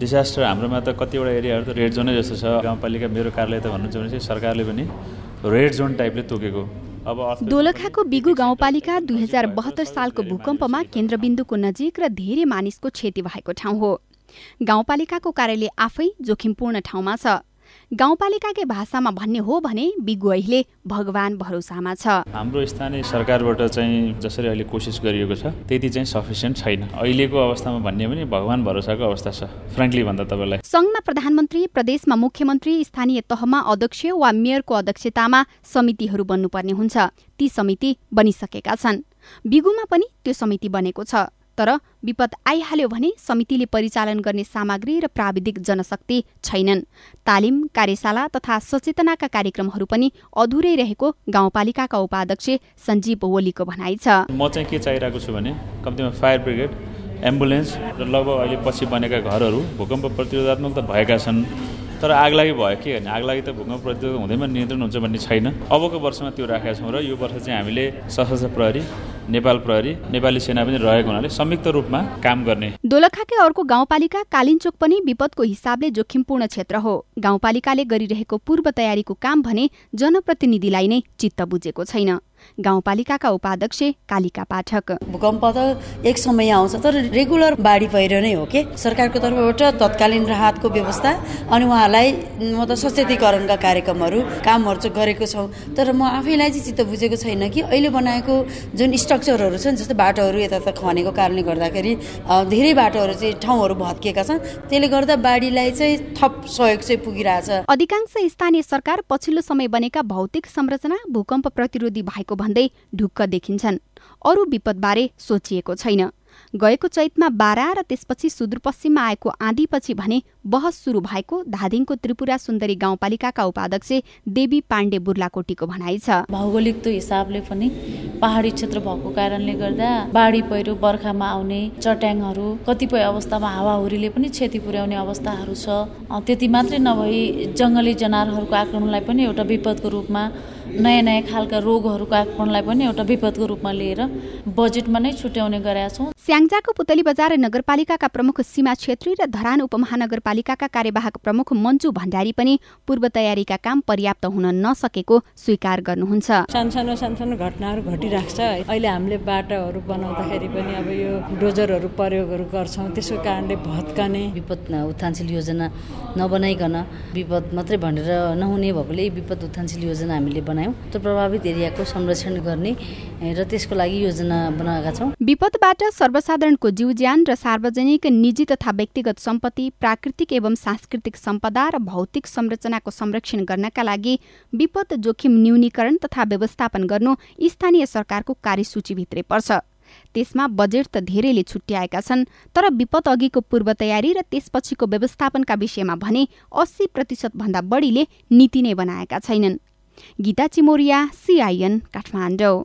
Disaster हाम्रोमा त कतिवटा एरियाहरू त रेड जोनै जस्तो छ। गाउँपालिका मेरो कार्यालय त भन्नुहुन्छ भने सरकारले पनि रेड जोन टाइपले तोकेको। दोलखाको बिगु गाउँपालिका दुई हजार बहत्तर सालको भूकम्पमा केन्द्रबिन्दुको नजिक र धेरै मानिसको क्षति भएको ठाउँ हो। गाउँपालिकाको कार्यालय आफै जोखिमपूर्ण ठाउँमा छ। गाउँपालिकाकै भाषामा भन्ने हो भने बिगु अहिले भगवान भरोसामा छ। हाम्रो स्थानीय सरकारबाट चाहिँ जसरी अहिले कोसिस गरिएको छ त्यति चाहिँ सफिसियन्ट छैन। अहिलेको अवस्थामा भन्ने पनि भगवान भरोसाको अवस्था छ फ्रेङ्कली भन्दा तपाईँलाई। सङ्घमा प्रधानमन्त्री प्रदेशमा मुख्यमन्त्री स्थानीय तहमा अध्यक्ष वा मेयरको अध्यक्षतामा समितिहरू बन्नुपर्ने हुन्छ। ती समिति बनिसकेका छन्। बिगुमा पनि त्यो समिति बनेको छ। तर विपद आइहाल्यो भने समितिले परिचालन गर्ने सामग्री र प्राविधिक जनशक्ति छैनन्। तालिम कार्यशाला तथा सचेतनाका कार्यक्रमहरू पनि अधुरै रहेको गाउँपालिकाका उपाध्यक्ष सञ्जीव ओलीको भनाइ छ। म चाहिँ के चाहिरहेको छु भने कम्तीमा फायर ब्रिगेड एम्बुलेन्स र लगभग अहिले पछि बनेका घरहरू भूकम्प प्रतिरोधात्मक त भएका छन् तर आगलागी भयो। के गर्ने? आगलागी त भूकम्प प्रतिरोध हुँदैमा नियन्त्रण हुन्छ भन्ने छैन। अबको वर्षमा त्यो राखेका छौँ र यो वर्ष चाहिँ हामीले सशस्त्र प्रहरी नेपाल प्रहरी नेपाली सेना पनि रहेको हुनाले संयुक्त रूपमा काम गर्ने। दोलखाकै अर्को गाउँपालिका कालिन्चोक पनि विपदको हिसाबले जोखिमपूर्ण क्षेत्र हो। गाउँपालिकाले गरिरहेको पूर्व तयारीको काम भने जनप्रतिनिधिलाई नै चित्त बुझेको छैन। गाउँपालिकाका उपाध्यक्ष कालिका पाठक। भूकम्प त एक समय आउँछ तर रेगुलर बाढी पहिरो नै हो कि? सरकारको तर्फबाट तत्कालीन राहतको व्यवस्था अनि उहाँलाई म त सचेतीकरणका कार्यक्रमहरू कामहरू चाहिँ गरेको छौँ। तर म आफैलाई चाहिँ चित्त बुझेको छैन कि अहिले बनाएको जुन स्ट्रक्चरहरू छन् जस्तै बाटोहरू यता खनेको कारणले गर्दाखेरि धेरै बाटोहरू चाहिँ ठाउँहरू भत्किएका छन्। त्यसले गर्दा बाढीलाई चाहिँ थप सहयोग चाहिँ पुगिरहेछ। अधिकांश स्थानीय सरकार पछिल्लो समय बनेका भौतिक संरचना भूकम्प प्रतिरोधी भएको भन्दै ढुक्क देखिन्छन्। अरू विपदबारे सोचिएको छैन। गएको चैतमा बारा र त्यसपछि सुदूरपश्चिममा आएको आँधीपछि भने बहस सुरु भएको धादिङको त्रिपुरा सुन्दरी गाउँपालिकाका उपाध्यक्ष देवी पाण्डे बुर्लाकोटीको भनाइ छ। भौगोलिक हिसाबले पनि पहाडी क्षेत्र भएको कारणले गर्दा बाढी पहिरो बर्खामा आउने चट्याङहरू कतिपय अवस्थामा हावाहुरीले पनि क्षति पुर्याउने अवस्थाहरू छ। त्यति मात्रै नभई जङ्गली जनावरहरूको आक्रमणलाई पनि एउटा विपदको रूपमा नयाँ नयाँ खालका रोगहरूको आक्रमणलाई पनि एउटा विपदको रूपमा लिएर बजेटमा नै छुट्याउने गरेका छौँ। स्याङ्जाको पुतली बजार नगरपालिकाका प्रमुख सीमा छेत्री र धरान उपमहानगरपालिकाका कार्यवाहक प्रमुख मन्जु भण्डारी पनि पूर्व तयारीका काम पर्याप्त हुन नसकेको स्वीकार गर्नुहुन्छ। सानो सानो घटनाहरू घटिरहेको छ अहिले हामीले बाटोहरू बनाउँदाखेरि पनि अब यो डोजरहरू प्रयोगहरू गर्छौँ। त्यसको कारणले भत्कने। विपद उत्थानशील योजना नबनाइकन विपद मात्रै भनेर नहुने भएकोले विपद उत्थानशील योजना हामीले बनायौँ। त्यो प्रभावित एरियाको संरक्षण गर्ने र त्यसको लागि योजना बनाएका छौँ। विपदबाट सर्वसाधारणको जीवज्यान र सार्वजनिक निजी तथा व्यक्तिगत सम्पत्ति प्राकृतिक एवं सांस्कृतिक सम्पदा र भौतिक संरचनाको संरक्षण गर्नका लागि विपद जोखिम न्यूनीकरण तथा व्यवस्थापन गर्नु स्थानीय सरकारको कार्यसूचीभित्रै पर्छ। त्यसमा बजेट त धेरैले छुट्याएका छन् तर विपद अघिको पूर्व तयारी र त्यसपछिको व्यवस्थापनका विषयमा भने अस्सी प्रतिशत भन्दा बढीले नीति नै बनाएका छैनन्। गीता चिमोरिया सिआइएन काठमाडौँ